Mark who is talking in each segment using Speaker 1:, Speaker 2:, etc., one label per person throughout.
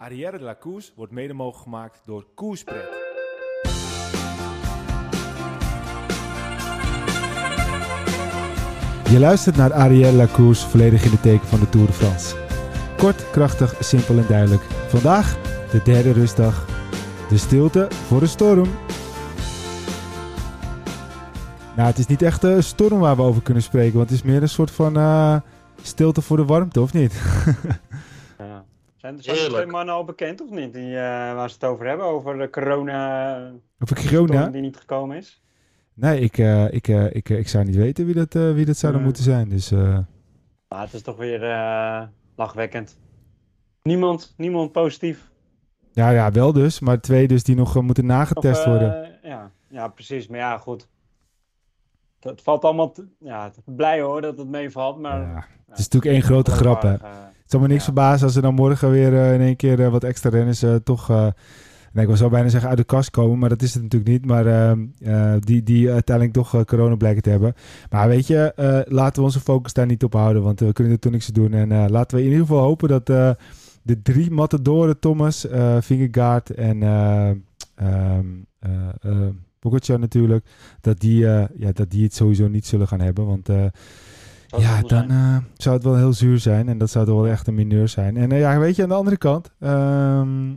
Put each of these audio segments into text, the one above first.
Speaker 1: Arrière de wordt mede mogelijk gemaakt door Koerspret.
Speaker 2: Je luistert naar Ariel Lacours, volledig in de teken van de Tour de France. Kort, krachtig, simpel en duidelijk. Vandaag de derde rustdag. De stilte voor de storm. Nou, het is niet echt een storm waar we over kunnen spreken, want het is meer een soort van eh, stilte voor de warmte, of niet?
Speaker 3: Zijn, zijn de twee mannen al bekend of niet? Die, eh, waar ze het over hebben, over de corona,
Speaker 2: Over corona?
Speaker 3: die niet gekomen is.
Speaker 2: Nee, ik, eh, ik, eh, ik, ik zou niet weten wie dat, eh, wie dat zou dan
Speaker 3: Nee.
Speaker 2: moeten zijn. Dus eh,
Speaker 3: Maar het is toch weer eh, lachwekkend. Niemand, niemand positief.
Speaker 2: ja, ja, wel dus. Maar twee dus die nog moeten nagetest
Speaker 3: Of,
Speaker 2: worden.
Speaker 3: Ja, ja, precies. Maar ja, goed. Het, het valt allemaal... te- ja, het- blij hoor dat het meevalt, maar...
Speaker 2: Ja, Het is natuurlijk één grote grap, hè. Zal me niks
Speaker 3: Ja.
Speaker 2: verbazen als er dan morgen weer eh, in één keer eh, wat extra renners eh, toch... nee, ik zou bijna zeggen uit de kast komen, maar dat is het natuurlijk niet. Maar eh, eh, die, die uiteindelijk toch corona blijken te hebben. Maar weet je, laten we onze focus daar niet op houden, want we kunnen er toch niks aan doen. En laten we in ieder geval hopen dat de drie matadoren, Thomas, Vingegaard en ehm Pogacar natuurlijk, dat die, ja, dat die het sowieso niet zullen gaan hebben. Want ja, dan eh, zou het wel heel zuur zijn. En dat zou toch wel echt een mineur zijn. En eh, ja, weet je, aan de andere kant. ehm,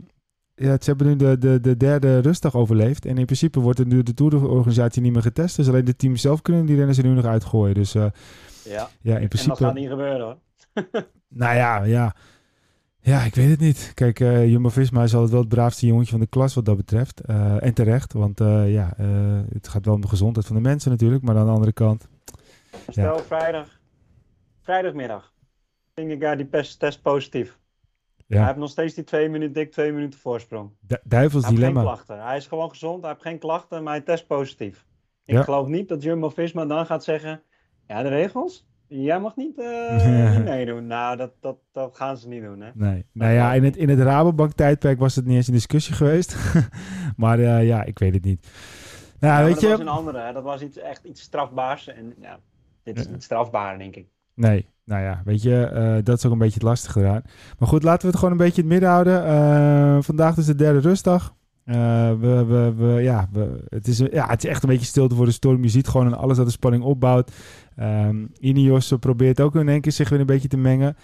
Speaker 2: ja, ze hebben nu de, de, de derde rustdag overleefd. En in principe wordt er nu de tourorganisatie niet meer getest. Dus alleen de teams zelf kunnen die renners er nu nog uitgooien. Dus eh,
Speaker 3: Ja,
Speaker 2: ja, in
Speaker 3: en dat
Speaker 2: principe...
Speaker 3: gaat niet gebeuren hoor.
Speaker 2: Nou ja, ja. Ja, ik weet het niet. Kijk, eh Jumbo-Visma is altijd wel het braafste jongetje van de klas wat dat betreft. En terecht, want ja, het gaat wel om de gezondheid van de mensen natuurlijk. Maar aan de andere kant...
Speaker 3: Stel vrijdag, vrijdagmiddag. Vingegaard die test positief.
Speaker 2: Ja.
Speaker 3: Hij heeft nog steeds die twee minuten, dik twee minuten voorsprong.
Speaker 2: Du- duivels
Speaker 3: Hij heeft geen
Speaker 2: dilemma.
Speaker 3: klachten. Hij is gewoon gezond, hij heeft geen klachten, maar hij test positief. Ik
Speaker 2: Ja.
Speaker 3: geloof niet dat Jumbo-Visma dan gaat zeggen... Ja, de regels? Jij mag niet, eh, niet meedoen. Nou, dat, dat, dat gaan ze niet doen, hè.
Speaker 2: Nee. Nou ja, in het, in het Rabobank-tijdperk was het niet eens een discussie geweest. maar eh, ja, ik weet het niet. Nou,
Speaker 3: Ja, maar
Speaker 2: weet
Speaker 3: dat
Speaker 2: je...
Speaker 3: was een andere, hè. Dat was iets, echt iets strafbaars. En ja, dit is niet strafbaar, denk ik.
Speaker 2: Nee, nou ja, weet je, eh, dat is ook een beetje het lastige eraan. Maar goed, laten we het gewoon een beetje in het midden houden. Eh, vandaag dus de derde rustdag. Eh, we, we, we, ja, we, het, is, ja, het is echt een beetje stilte voor de storm. Je ziet gewoon alles dat de spanning opbouwt. Ehm Ineos probeert ook in één keer zich weer een beetje te mengen.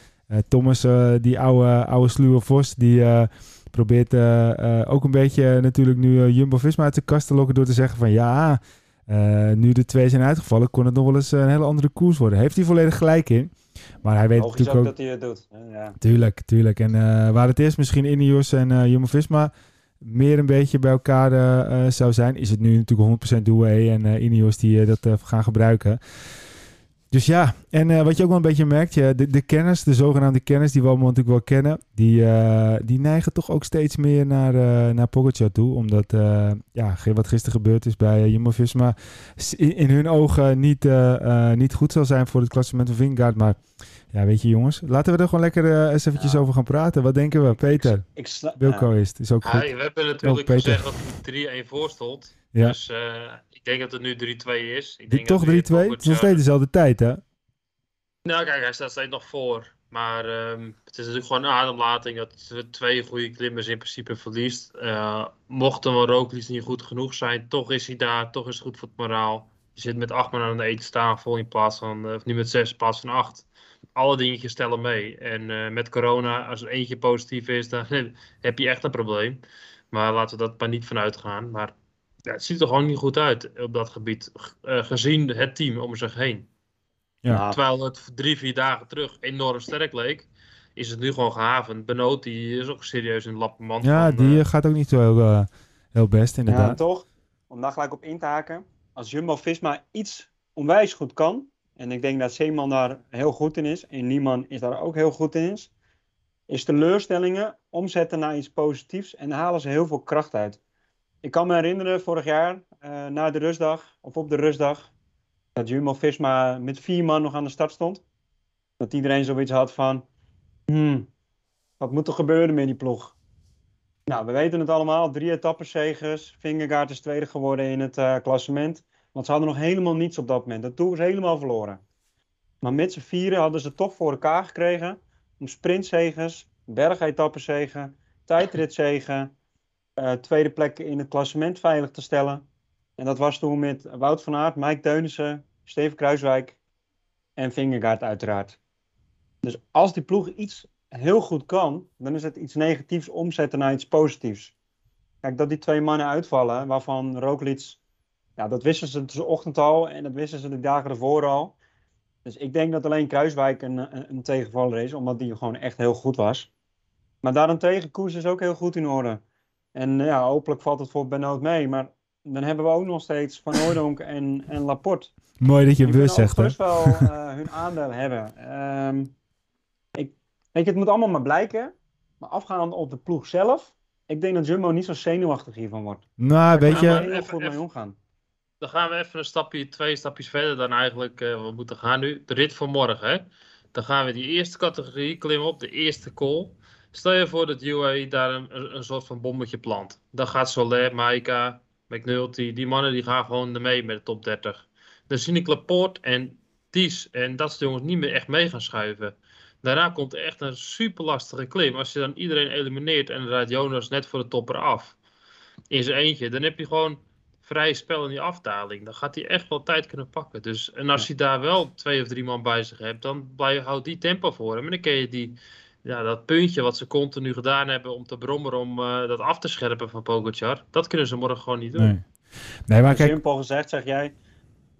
Speaker 2: Thomas, die oude, oude sluwe vos, die probeert ook een beetje natuurlijk nu Jumbo-Visma uit de kast te lokken door te zeggen van ja, eh, nu de twee zijn uitgevallen, kon het nog wel eens een hele andere koers worden. Heeft hij volledig gelijk in. Maar hij weet
Speaker 3: Logisch
Speaker 2: natuurlijk ook...
Speaker 3: dat hij het doet. Ja.
Speaker 2: Tuurlijk, tuurlijk. En eh, waar het is, misschien Ineos en eh Jumbo-Visma meer een beetje bij elkaar eh, eh, zou zijn, is het nu natuurlijk 100% Douai en eh Ineos die eh, dat eh, gaan gebruiken. Dus ja, en eh, wat je ook wel een beetje merkt, ja, de, de kenners, de zogenaamde kenners die we allemaal natuurlijk wel kennen, die, eh, die neigen toch ook steeds meer naar, eh naar Pogacar toe. Omdat, eh, ja, ge- wat gisteren gebeurd is bij uh, Jumbo-Visma, in, in hun ogen niet, eh, eh, niet goed zal zijn voor het klassement van Vingegaard. Maar ja, weet je jongens, laten we er gewoon lekker eens eventjes
Speaker 3: Ja.
Speaker 2: over gaan praten. Wat denken we? Peter,
Speaker 3: Ik sla-
Speaker 2: Wilco is het, is ook goed.
Speaker 4: Ja, we hebben natuurlijk
Speaker 2: Peter.
Speaker 4: gezegd dat hij 3-1 voor stond.
Speaker 2: Ja.
Speaker 4: Dus eh, ik denk dat het nu 3-2 is. Ik denk
Speaker 2: toch 3-2?
Speaker 4: dat
Speaker 2: Het is nog steeds dezelfde tijd, hè?
Speaker 4: Nou kijk, hij staat steeds nog voor. Maar ehm, het is natuurlijk gewoon een ademlating dat twee goede klimmers in principe verliest. Eh mocht een Roglic niet goed genoeg zijn, toch is hij daar, toch is het goed voor het moraal. Je zit met acht man aan de eettafel in plaats van, eh, of nu met zes in plaats van acht. Alle dingetjes tellen mee. En eh, met corona, als er eentje positief is, dan heb je echt een probleem. Maar laten we dat maar niet vanuit gaan. Maar ja, het ziet er gewoon niet goed uit op dat gebied, eh, gezien het team om zich heen.
Speaker 2: Ja.
Speaker 4: Terwijl het drie, vier dagen terug enorm sterk leek, is het nu gewoon gehavend. Benoot die is ook serieus een lappenmand.
Speaker 2: Ja,
Speaker 4: van,
Speaker 2: die
Speaker 4: eh,
Speaker 2: eh, gaat ook niet zo heel, eh, heel best,
Speaker 3: Ja,
Speaker 2: inderdaad.
Speaker 3: toch? Om daar gelijk op in te haken. Als Jumbo-Visma iets onwijs goed kan, en ik denk dat Zeeman daar heel goed in is, en Nieman is daar ook heel goed in is, is teleurstellingen omzetten naar iets positiefs en halen ze heel veel kracht uit. Ik kan me herinneren, vorig jaar, eh, na de rustdag, of op de rustdag, dat Jumbo-Visma met vier man nog aan de start stond. Dat iedereen zoiets had van, hmm, wat moet er gebeuren met die ploeg? Nou, we weten het allemaal. Drie etappenzegers. Vingegaard is tweede geworden in het eh, klassement. Want ze hadden nog helemaal niets op dat moment. De Tour is helemaal verloren. Maar met z'n vieren hadden ze toch voor elkaar gekregen om sprintzegers, bergetappenzegen tijdritzegen, eh tweede plek in het klassement veilig te stellen. En dat was toen met Wout van Aert, Mike Teunissen, Steven Kruiswijk en Vingegaard uiteraard. Dus als die ploeg iets heel goed kan, dan is het iets negatiefs omzetten naar iets positiefs. Kijk, dat die twee mannen uitvallen, waarvan Roglic, ja, dat wisten ze de ochtend al en dat wisten ze de dagen ervoor al. Dus ik denk dat alleen Kruiswijk een, een, een tegenvaller is, omdat die gewoon echt heel goed was. Maar daarentegen, Koers is ook heel goed in orde. En ja, hopelijk valt het voor Benoot mee. Maar dan hebben we ook nog steeds Van Hooydonk en, en Laporte.
Speaker 2: Mooi dat je
Speaker 3: Die
Speaker 2: bewust zegt, hè?
Speaker 3: gerust wel eh, hun aandeel hebben. Ehm, ik, weet je, het moet allemaal maar blijken. Maar afgaand op de ploeg zelf. Ik denk dat Jumbo niet zo zenuwachtig hiervan wordt.
Speaker 2: Nou,
Speaker 3: Daar
Speaker 2: weet je...
Speaker 3: heel
Speaker 4: Even-
Speaker 3: goed mee omgaan.
Speaker 4: Dan gaan we even een stapje, twee stapjes verder dan eigenlijk eh, we moeten gaan nu. De rit van morgen, hè. Dan gaan we die eerste categorie klimmen op, de eerste call. Stel je voor dat UAE daar een, soort van bommetje plant. Dan gaat Soler, Maika, McNulty, die mannen die gaan gewoon mee met de top 30. Dan zie ik Laporte en Ties en dat soort jongens niet meer echt mee gaan schuiven. Daarna komt er echt een super lastige klim. Als je dan iedereen elimineert en dan rijdt Jonas net voor de topper af. In zijn eentje, dan heb je gewoon vrij spel in die afdaling. Dan gaat hij echt wel tijd kunnen pakken. Dus, en als hij daar wel twee of drie man bij zich hebt, dan blijf, houdt die tempo voor hem. En dan kun je die, ja, dat puntje wat ze continu gedaan hebben om te brommen om eh, dat af te scherpen van Pogacar, dat kunnen ze morgen gewoon niet doen.
Speaker 2: Nee. Nee, maar kijk...
Speaker 3: simpel gezegd zeg jij.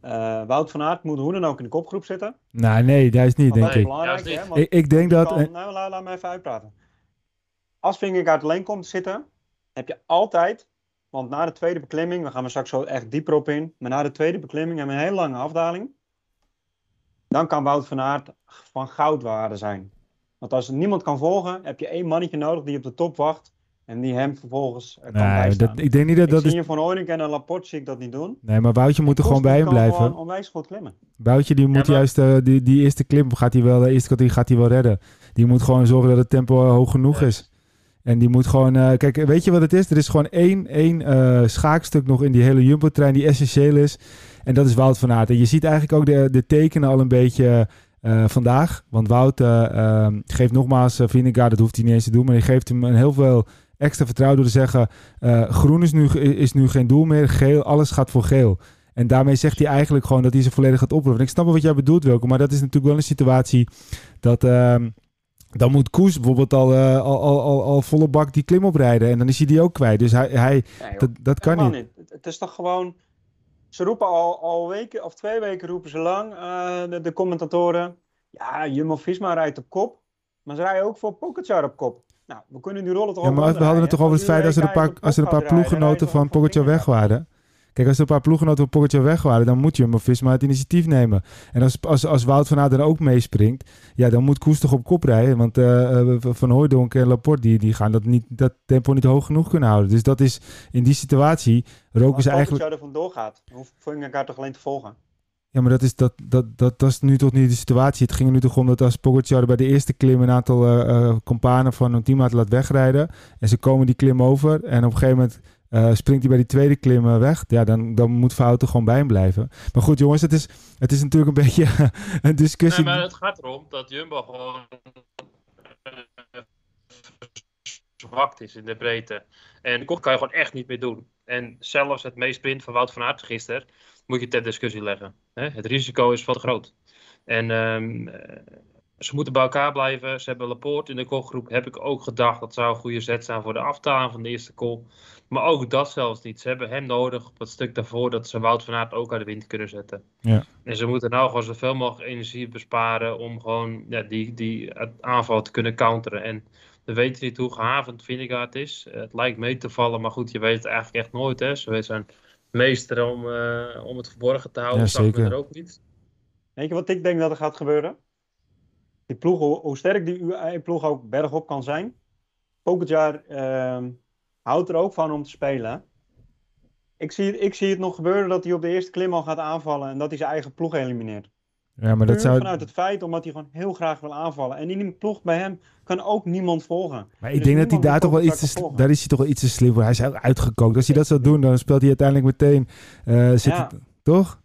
Speaker 3: eh, Wout van Aert moet hoe dan ook in de kopgroep zitten.
Speaker 2: Nou, nee, dat is niet,
Speaker 3: Want
Speaker 2: denk
Speaker 3: dat is
Speaker 2: ik.
Speaker 3: Hè?
Speaker 2: Ik, ik denk dat...
Speaker 3: kan- nou, laat, laat me even uitpraten. Als Vingegaard alleen komt te zitten, heb je altijd, want na de tweede beklimming, we gaan er straks zo echt dieper op in, maar na de tweede beklimming hebben we een hele lange afdaling. Dan kan Wout van Aert van goudwaarde zijn. Want als niemand kan volgen, heb je één mannetje nodig die op de top wacht en die hem vervolgens eh, kan
Speaker 2: Nee,
Speaker 3: bijstaan.
Speaker 2: dat, ik denk niet dat
Speaker 3: ik
Speaker 2: dat
Speaker 3: zie
Speaker 2: is...
Speaker 3: je van Ooynek en een Laporte zie ik dat niet doen.
Speaker 2: Nee, maar Woutje moet er gewoon bij hem blijven.
Speaker 3: gewoon onwijs goed klimmen.
Speaker 2: Woutje die moet
Speaker 4: maar-
Speaker 2: juist eh, die, die eerste klim gaat hij wel, de eerste categorie gaat hij wel redden. Die moet gewoon zorgen dat het tempo eh, hoog genoeg
Speaker 4: Ja.
Speaker 2: is. En die moet gewoon, eh, kijk, weet je wat het is? Er is gewoon één, één eh, schaakstuk nog in die hele Jumbo-trein die essentieel is. En dat is Wout van Aert. En je ziet eigenlijk ook de, de tekenen al een beetje eh, vandaag. Want Wout eh, ehm, geeft nogmaals uh, Vingegaard, dat hoeft hij niet eens te doen, maar hij geeft hem een heel veel extra vertrouwen door te zeggen, eh, groen is nu, is nu geen doel meer, geel, alles gaat voor geel. En daarmee zegt hij eigenlijk gewoon dat hij ze volledig gaat oproepen. En ik snap wel wat jij bedoelt, Wilco, maar dat is natuurlijk wel een situatie dat... ehm, dan moet Koes bijvoorbeeld al, al, al, al, al volle bak die klim oprijden. En dan is hij die ook kwijt. Dus hij, hij,
Speaker 3: Nee,
Speaker 2: dat, dat kan niet.
Speaker 3: Het, het is toch gewoon. Ze roepen al, al weken of twee weken roepen ze lang, eh, de, de commentatoren. Ja, Jumbo Visma rijdt op kop. Maar ze rijden ook voor Pogacar op kop. Nou, we kunnen die rollen toch
Speaker 2: Ja, maar we hadden het toch over het feit als er een paar, als er een paar ploeggenoten van Pogacar weg
Speaker 3: waren.
Speaker 2: Kijk, als er een paar ploeggenoten van Pogacar weg waren, dan moet Jumbo-Visma het initiatief nemen. En als, als, als Wout van Aert dan ook meespringt, ja, dan moet Koes toch op kop rijden. Want eh, eh, Van Hooijdonk en Laporte, die, die gaan dat, niet, dat tempo niet hoog genoeg kunnen houden. Dus dat is in die situatie, roken
Speaker 3: Als
Speaker 2: ze eigenlijk...
Speaker 3: Pogacar er vandoor gaat, hoeft Vingegaard toch alleen te volgen.
Speaker 2: Ja, maar dat is, dat, dat, dat, dat is nu toch niet de situatie. Het ging er nu toch om dat als Pogacar bij de eerste klim een aantal eh, companen van een team laat wegrijden. En ze komen die klim over. En op een gegeven moment eh, springt hij bij die tweede klim eh, weg. Ja, dan, dan moet Fouten gewoon bij hem blijven. Maar goed, jongens, het is, het is natuurlijk een beetje een discussie.
Speaker 4: Maar het gaat erom dat Jumbo gewoon eh, zwakt is in de breedte. En kop kan je gewoon echt niet meer doen. En zelfs het meesprint van Wout van Aert gisteren moet je ter discussie leggen. Het risico is wat groot. En ehm, eh, ze moeten bij elkaar blijven. Ze hebben Laporte in de kopgroep. Heb ik ook gedacht dat zou een goede zet zijn voor de aftaling van de eerste call. Maar ook dat zelfs niet. Ze hebben hem nodig op het stuk daarvoor dat ze Wout van Aert ook uit de wind kunnen zetten.
Speaker 2: Ja.
Speaker 4: En ze moeten nou gewoon zoveel mogelijk energie besparen om gewoon ja, die, die aanval te kunnen counteren. En we weten niet hoe gehavend Vingegaard is. Het lijkt mee te vallen, maar goed, je weet het eigenlijk echt nooit. Hè? Ze zijn meester om, eh, om het verborgen te houden.
Speaker 2: Ja, zeker.
Speaker 4: er ook niet.
Speaker 3: Weet je wat ik denk dat er gaat gebeuren? Die ploeg, hoe, sterk die UAE-ploeg ook bergop kan zijn. Pogacar ehm houdt er ook van om te spelen. Ik zie, ik zie het nog gebeuren dat hij op de eerste klim al gaat aanvallen en dat hij zijn eigen ploeg elimineert.
Speaker 2: ja, maar dat zou...
Speaker 3: vanuit het feit omdat hij gewoon heel graag wil aanvallen. En in die ploeg bij hem kan ook niemand volgen.
Speaker 2: Maar ik denk dat hij daar toch wel iets te, daar is hij toch wel iets te slim voor. Hij is uitgekookt. Als hij dat zou doen, dan speelt hij uiteindelijk meteen. eh, zit
Speaker 3: Ja.
Speaker 2: het, toch?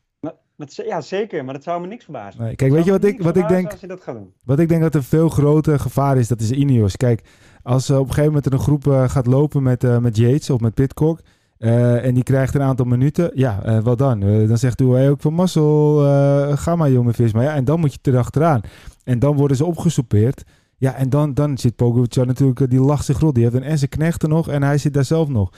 Speaker 3: Dat, ja, zeker, maar dat zou me niks verbazen.
Speaker 2: Nee, kijk, weet je wat ik, wat ik denk?
Speaker 3: Als je dat gaat doen.
Speaker 2: Wat ik denk dat een veel groter gevaar is, dat is Ineos. Kijk, als eh, op een gegeven moment er een groep eh, gaat lopen met, eh, met Yates of met Pitcock... en die krijgt een aantal minuten, ja, wat dan? Dan zegt hij ook van Massel, ga maar jongen Visma. Ja, en dan moet je erachteraan. En dan worden ze opgesoupeerd. Ja, en dan, dan zit Pogacar natuurlijk, die lacht zich rot. Die heeft een en zijn knechten nog en hij zit daar zelf nog.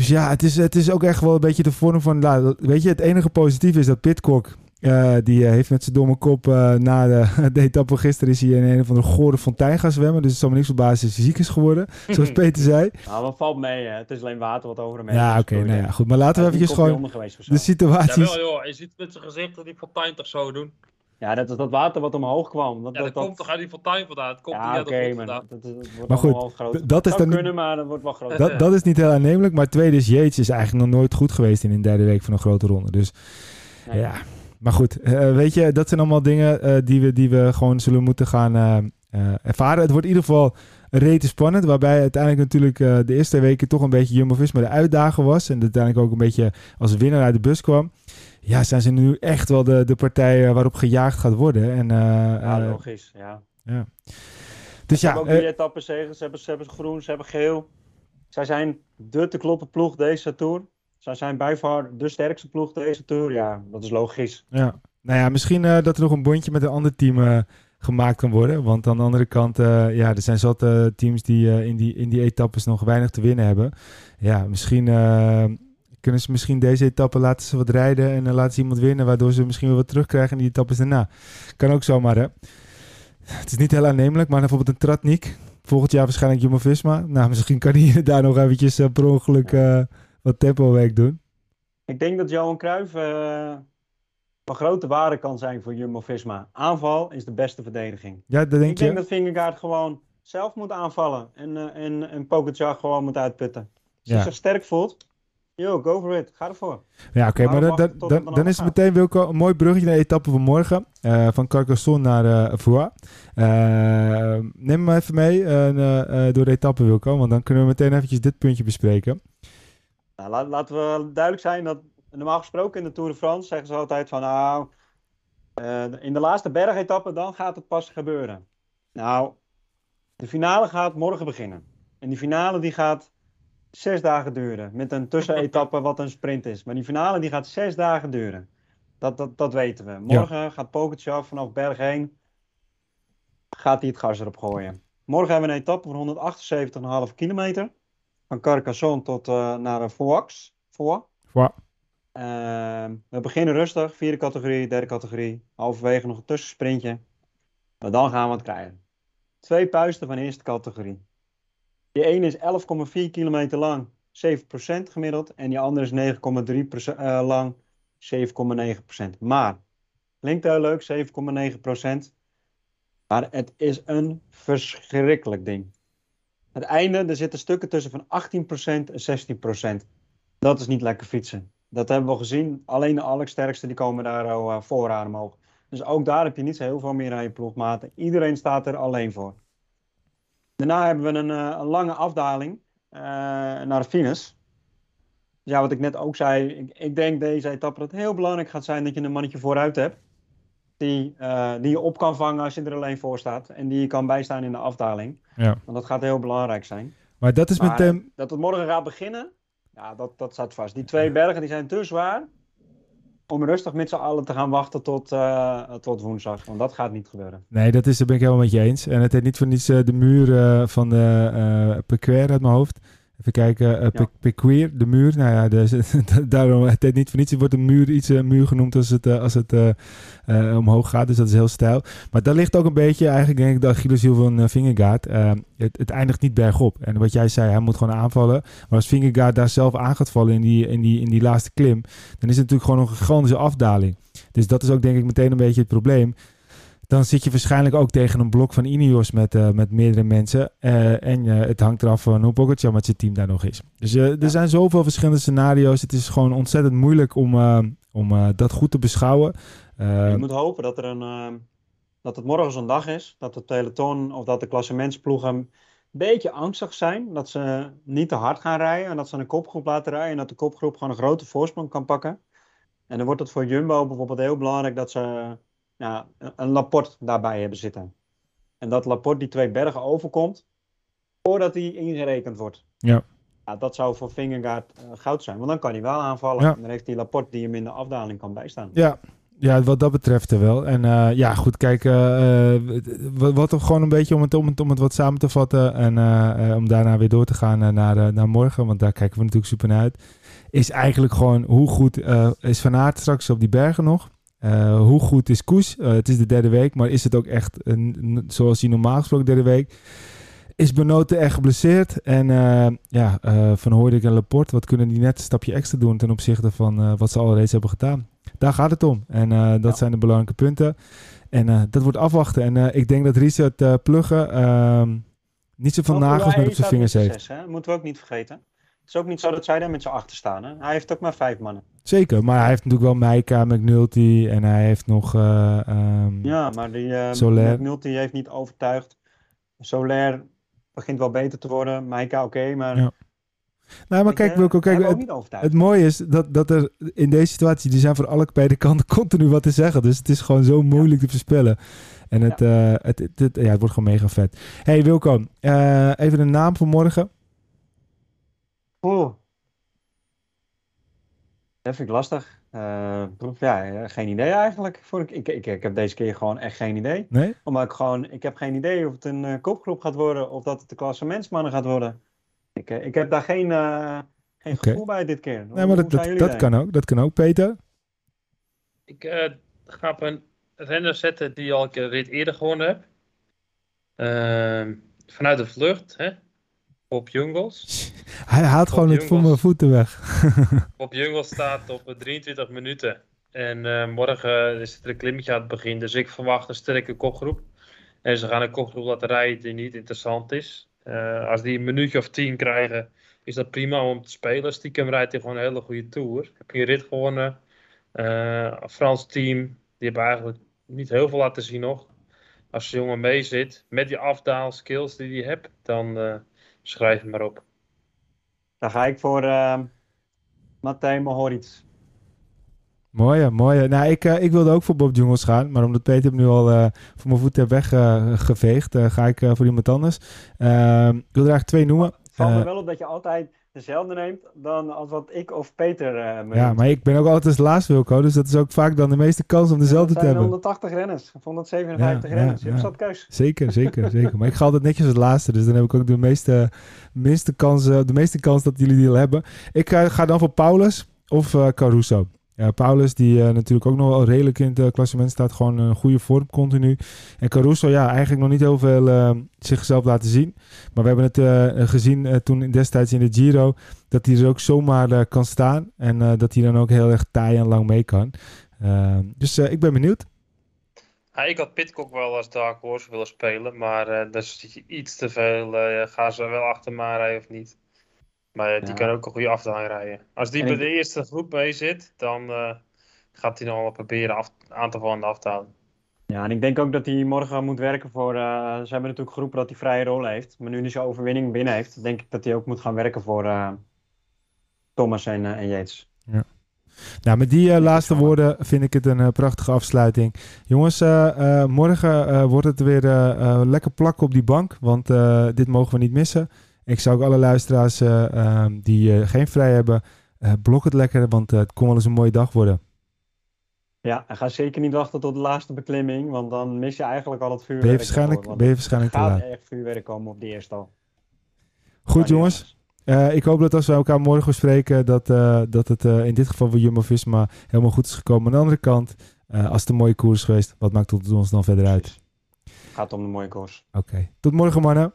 Speaker 2: Dus ja, het is, het is ook echt wel een beetje de vorm van... nou, weet je, het enige positieve is dat Pitcock... eh, die eh, heeft met zijn domme kop eh, na de, de etappe gisteren... is hij in een of andere gore fontein gaan zwemmen. Dus het zal me niks verbazen als hij ziek is geworden. Zoals Peter zei.
Speaker 3: Nou, wat valt mee, hè? Het is alleen water wat over hem heen
Speaker 2: Ja,
Speaker 3: is
Speaker 2: oké, nou ja, goed. Maar laten we eventjes
Speaker 3: niet
Speaker 2: gewoon de situaties...
Speaker 4: Jawel joh, je ziet met zijn gezicht dat die fontein toch zo doen.
Speaker 3: Ja, dat is dat water wat omhoog kwam. Dat,
Speaker 4: Ja, dat,
Speaker 3: dat,
Speaker 4: komt toch uit die fontein vandaan. Het komt
Speaker 3: Ja,
Speaker 4: niet
Speaker 3: oké,
Speaker 4: uit de vandaan.
Speaker 3: dat, dat, dat wordt
Speaker 2: Maar goed,
Speaker 3: groot.
Speaker 2: dat is dan niet-
Speaker 3: kunnen, maar dat wordt wel groot.
Speaker 2: Dat, dat is niet heel aannemelijk. Maar tweede is, Yates is eigenlijk nog nooit goed geweest in een derde week van een grote ronde. Dus ja, maar goed. eh, weet je, dat zijn allemaal dingen eh, die, we, die we gewoon zullen moeten gaan eh, ervaren. Het wordt in ieder geval rete spannend. Waarbij uiteindelijk natuurlijk eh, de eerste weken toch een beetje Jumbo-Visma de uitdager was. En uiteindelijk ook een beetje als winnaar uit de bus kwam. Ja, zijn ze nu echt wel de, de partij eh, waarop gejaagd gaat worden. En, eh,
Speaker 3: Ja,
Speaker 2: eh,
Speaker 3: logisch. Ja.
Speaker 2: dus
Speaker 3: Ze
Speaker 2: ja,
Speaker 3: hebben ook drie etappes tegen. Ze hebben, ze hebben groen, ze hebben geel. Zij zijn de te kloppen ploeg deze Tour. Zij zijn bij far de sterkste ploeg deze Tour. Ja, dat is logisch.
Speaker 2: Ja, nou ja, misschien dat er nog een bondje met een ander team gemaakt kan worden. Want aan de andere kant, ja, er zijn zat teams die in, die in die etappes nog weinig te winnen hebben. Ja, misschien kunnen ze misschien deze etappe laten ze wat rijden en dan laten ze iemand winnen, waardoor ze misschien weer wat terugkrijgen in die etappes daarna. Kan ook zomaar, hè. Het is niet heel aannemelijk, maar bijvoorbeeld een Tratnik. Volgend jaar waarschijnlijk Jumbo-Visma. Nou, misschien kan hij daar nog eventjes eh, per ongeluk eh, wat tempo-werk doen.
Speaker 3: Ik denk dat Johan Cruijff eh, van grote waarde kan zijn voor Jumbo-Visma. Aanval is de beste verdediging.
Speaker 2: Ja, dat denk
Speaker 3: ik denk
Speaker 2: je?
Speaker 3: dat Vingegaard gewoon zelf moet aanvallen. En, eh en, en Pogacar gewoon moet uitputten. Als
Speaker 2: Ja.
Speaker 3: hij zich sterk voelt, yo, go for it. Ga ervoor.
Speaker 2: Ja, oké,
Speaker 3: Maar
Speaker 2: maar dan, dan, is het meteen Wilco, een mooi bruggetje naar de etappe van morgen. eh, van Carcassonne naar eh Foix. Eh, neem me even mee door de etappe, Wilco. Want dan kunnen we meteen eventjes dit puntje bespreken.
Speaker 3: Nou, laat- laten we duidelijk zijn dat normaal gesproken in de Tour de France zeggen ze altijd van nou, in de laatste bergetappe dan gaat het pas gebeuren. Nou, de finale gaat morgen beginnen. En die finale die gaat zes dagen duren. Met een tussenetappe wat een sprint is. Maar die finale die gaat zes dagen duren. Dat, dat, dat weten we. Morgen gaat Pogacar vanaf berg 1 gaat hij het gas erop gooien. Morgen hebben we een etappe van 178,5 kilometer. Van Carcassonne tot eh, naar uh, Foix. Foix.
Speaker 2: Foix.
Speaker 3: Ehm, we beginnen rustig, vierde categorie, derde categorie. Halverwege nog een tussensprintje. Maar dan gaan we het krijgen. Twee puisten van eerste categorie. Die ene is 11,4 kilometer lang, 7% gemiddeld. En die andere is 9,3% eh, lang, 7,9%. Maar, klinkt heel leuk, 7,9%. Maar het is een verschrikkelijk ding. Het einde, er zitten stukken tussen van 18% en 16%. Dat is niet lekker fietsen. Dat hebben we gezien. Alleen de allersterkste die komen daar al uh, vooraan omhoog. Dus ook daar heb je niet zo heel veel meer aan je ploegmaten. Iedereen staat er alleen voor. Daarna hebben we een, een lange afdaling uh, naar de finish. Ja, wat ik net ook zei. Ik, ik, denk deze etappe dat het heel belangrijk gaat zijn dat je een mannetje vooruit hebt. Die, uh, die je op kan vangen als je er alleen voor staat. En die je kan bijstaan in de afdaling.
Speaker 2: Ja.
Speaker 3: Want dat gaat heel belangrijk zijn.
Speaker 2: Maar dat is
Speaker 3: maar
Speaker 2: meteen...
Speaker 3: Dat het morgen gaat beginnen, ja, dat, dat staat vast. Die twee bergen die zijn te zwaar om rustig met z'n allen te gaan wachten tot, uh, tot woensdag. Want dat gaat niet gebeuren.
Speaker 2: Nee, dat is, daar ben ik helemaal met je eens. En het heeft niet voor niets uh, de muur uh, van de uh, uit mijn hoofd. Even kijken, uh, ja. De muur. Nou ja, de, daarom, het niet voor niets. Het wordt een muur, iets een muur genoemd als het, als het uh, omhoog gaat. Dus dat is heel stijl. Maar dat ligt ook een beetje, eigenlijk denk ik, de Achilleshiel van uh, Vingegaard. Het, het, eindigt niet bergop. En wat jij zei, hij moet gewoon aanvallen. Maar als Vingegaard daar zelf aan gaat vallen in die, in, die, in die laatste klim, dan is het natuurlijk gewoon een gigantische afdaling. Dus dat is ook denk ik meteen een beetje het probleem dan zit je waarschijnlijk ook tegen een blok van Ineos met, uh, met meerdere mensen. Uh, en uh, het hangt eraf van hoe Pogacar met zijn team daar nog is. Dus er ja. zijn zoveel verschillende scenario's. Het is gewoon ontzettend moeilijk om, om dat goed te beschouwen.
Speaker 3: je moet hopen dat, er een, dat het morgen zo'n dag is. Dat de peloton of dat de klassementsploegen een beetje angstig zijn. Dat ze niet te hard gaan rijden. En dat ze een kopgroep laten rijden. En dat de kopgroep gewoon een grote voorsprong kan pakken. En dan wordt het voor Jumbo bijvoorbeeld heel belangrijk dat ze ja, een- Laporte daarbij hebben zitten. En dat Laporte die twee bergen overkomt voordat hij ingerekend wordt.
Speaker 2: Ja.
Speaker 3: Ja, dat zou voor Vingegaard eh, goud zijn, want dan kan hij wel aanvallen.
Speaker 2: Ja.
Speaker 3: En dan heeft hij Laporte die hem in de afdaling kan bijstaan.
Speaker 2: Ja, ja, wat dat betreft er wel. En eh, ja, goed, kijk, eh, eh, wat, wat toch gewoon een beetje om het, om het, om het wat samen te vatten en eh, eh, om daarna weer door te gaan eh, naar, eh, naar morgen, want daar kijken we natuurlijk super naar uit, is eigenlijk gewoon hoe goed eh, is Van Aert straks op die bergen nog? Eh, hoe goed is Koes? Eh, het is de derde week, maar is het ook echt een, zoals hij normaal gesproken derde week? Is Benoten echt geblesseerd? En eh, ja, Van Hooydonk en Laporte, wat kunnen die net een stapje extra doen ten opzichte van wat ze al reeds hebben gedaan? Daar gaat het om. En dat
Speaker 3: Ja.
Speaker 2: zijn de belangrijke punten. En dat wordt afwachten. En ik denk dat Richard Pluggen ehm, niet nagels
Speaker 3: UAE
Speaker 2: meer op zijn vingers
Speaker 3: met
Speaker 2: heeft.
Speaker 3: hè? Moeten we ook niet vergeten. Het is ook niet zo dat zij daar met z'n achter staan. Hè? Hij heeft ook maar vijf mannen.
Speaker 2: Zeker, maar hij heeft natuurlijk wel Meika, McNulty en hij heeft nog... ehm,
Speaker 3: Ja, maar die uh,
Speaker 2: Soler.
Speaker 3: McNulty heeft niet overtuigd. Soler begint wel beter te worden. Maika oké, maar...
Speaker 2: Ja. Nou, maar kijk,
Speaker 3: eh,
Speaker 2: Wilco, kijk, het, het mooie is dat, dat er in deze situatie, die zijn voor alle beide kanten continu wat te zeggen. Dus het is gewoon zo moeilijk te voorspellen. En het, het, het, het- ja, het wordt gewoon mega vet. hey Wilco, even een naam voor morgen.
Speaker 3: Oeh. Dat vind ik lastig. Eh, ja, eh, geen idee eigenlijk. Voor ik, ik, ik, ik heb deze keer gewoon echt geen idee.
Speaker 2: Nee?
Speaker 3: Omdat ik gewoon, ik heb geen idee of het een eh, kopgroep gaat worden of dat het de klassementsmannen gaat worden. Ik, eh, ik heb daar geen, eh, geen
Speaker 2: Oké.
Speaker 3: gevoel bij dit keer.
Speaker 2: Nee, maar dat, dat, dat kan ook. Dat kan ook, Peter.
Speaker 4: Ik eh, ga op een renner zetten die al een rit eerder gewonnen heb. Ehm, vanuit de vlucht, hè? Bob Jungels.
Speaker 2: Hij haalt gewoon het voor mijn voeten weg.
Speaker 4: Bob Jungels staat op eh, 23 minuten. En eh, morgen is er een klimmetje aan het begin. Dus ik verwacht een sterke kopgroep. En ze gaan een kopgroep laten rijden die niet interessant is. Eh, als die een minuutje of tien krijgen, is dat prima om te spelen. Stiekem rijdt hij gewoon een hele goede tour. Heb je rit gewonnen. Eh, Frans team, die hebben eigenlijk niet heel veel laten zien nog. Als de jongen mee zit, met die afdaalskills die hij hebt, dan eh, schrijf hem maar op.
Speaker 3: Dan ga ik voor uh, Matej Mohoric.
Speaker 2: Mooie, mooie. Nou, ik, eh, ik wilde ook voor Bob Jungels gaan. Maar omdat Peter hem nu al eh, voor mijn voeten heeft weggeveegd, eh, ga ik eh, voor iemand anders. Ehm, ik wil er eigenlijk twee noemen.
Speaker 3: Het valt me wel op dat je altijd dezelfde neemt dan als wat ik of Peter eh me
Speaker 2: ja, maar ik ben ook altijd als laatste Wilco. Dus dat is ook vaak dan de meeste kans om dezelfde te hebben.
Speaker 3: 180 renners, of 157
Speaker 2: Ja,
Speaker 3: renners.
Speaker 2: ja,
Speaker 3: Je hebt
Speaker 2: ja.
Speaker 3: zat keus.
Speaker 2: Zeker, zeker, zeker. Maar ik ga altijd netjes als laatste. Dus dan heb ik ook de meeste, minste kans, de meeste kans dat jullie die al hebben. Ik eh, ga dan voor Paulus of eh, Caruso. Paulus, die eh, natuurlijk ook nog wel redelijk in het eh, klassement staat. Gewoon een goede vorm continu. En Caruso, ja, eigenlijk nog niet heel veel eh, zichzelf laten zien. Maar we hebben het eh, gezien toen destijds in de Giro. Dat hij er ook zomaar kan staan. En dat hij dan ook heel erg taai en lang mee kan. Eh, dus ik ben benieuwd.
Speaker 4: Ik had Pitcock wel als Dark Horse willen spelen, maar dat is iets te veel. gaan ze wel achter me rijden of niet? Maar die
Speaker 3: Ja.
Speaker 4: kan ook een goede afdaling rijden. Als die
Speaker 3: En
Speaker 4: bij
Speaker 3: ik-
Speaker 4: de eerste groep mee zit, dan eh, gaat hij nog wel proberen af, aan te vallen in de afdaling.
Speaker 3: Ja, en ik denk ook dat hij morgen moet werken voor. eh, ze hebben natuurlijk geroepen dat hij vrije rol heeft. Maar nu hij zijn overwinning binnen heeft, denk ik dat hij ook moet gaan werken voor eh, Thomas en, en Yates.
Speaker 2: Nou, met die laatste woorden vind ik het een prachtige afsluiting. Jongens, eh, eh, morgen eh, wordt het weer lekker plakken op die bank, want eh, dit mogen we niet missen. Ik zou ook alle luisteraars eh, ehm, die eh, geen vrij hebben, eh, blok het lekker, want het kon wel eens een mooie dag worden.
Speaker 3: Ja, en ga zeker niet wachten tot de laatste beklimming, want dan mis je eigenlijk al het vuurwerk.
Speaker 2: Ben je waarschijnlijk,
Speaker 3: ervoor, want
Speaker 2: ben je waarschijnlijk te
Speaker 3: er gaat
Speaker 2: laat.
Speaker 3: echt vuurwerk komen op die eerste al.
Speaker 2: Goed jongens, Eh, ik hoop dat als we elkaar morgen spreken, dat, eh, dat het eh, in dit geval voor Jumbo-Visma helemaal goed is gekomen. Aan de andere kant, eh, als het een mooie koers is geweest, wat maakt het ons dan verder uit?
Speaker 3: Het gaat om de mooie koers.
Speaker 2: Oké, tot morgen mannen.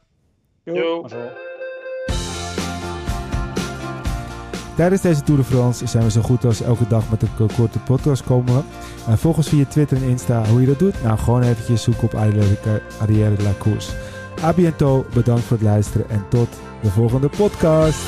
Speaker 4: Jo.
Speaker 3: mazzel.
Speaker 2: Tijdens deze Tour de France zijn we zo goed als elke dag met een ko- korte podcast komen. Uh, volg ons via Twitter en Insta. Hoe je dat doet? Nou, gewoon eventjes zoeken op Arrière de la Course. A bientôt, bedankt voor het luisteren en tot de volgende podcast.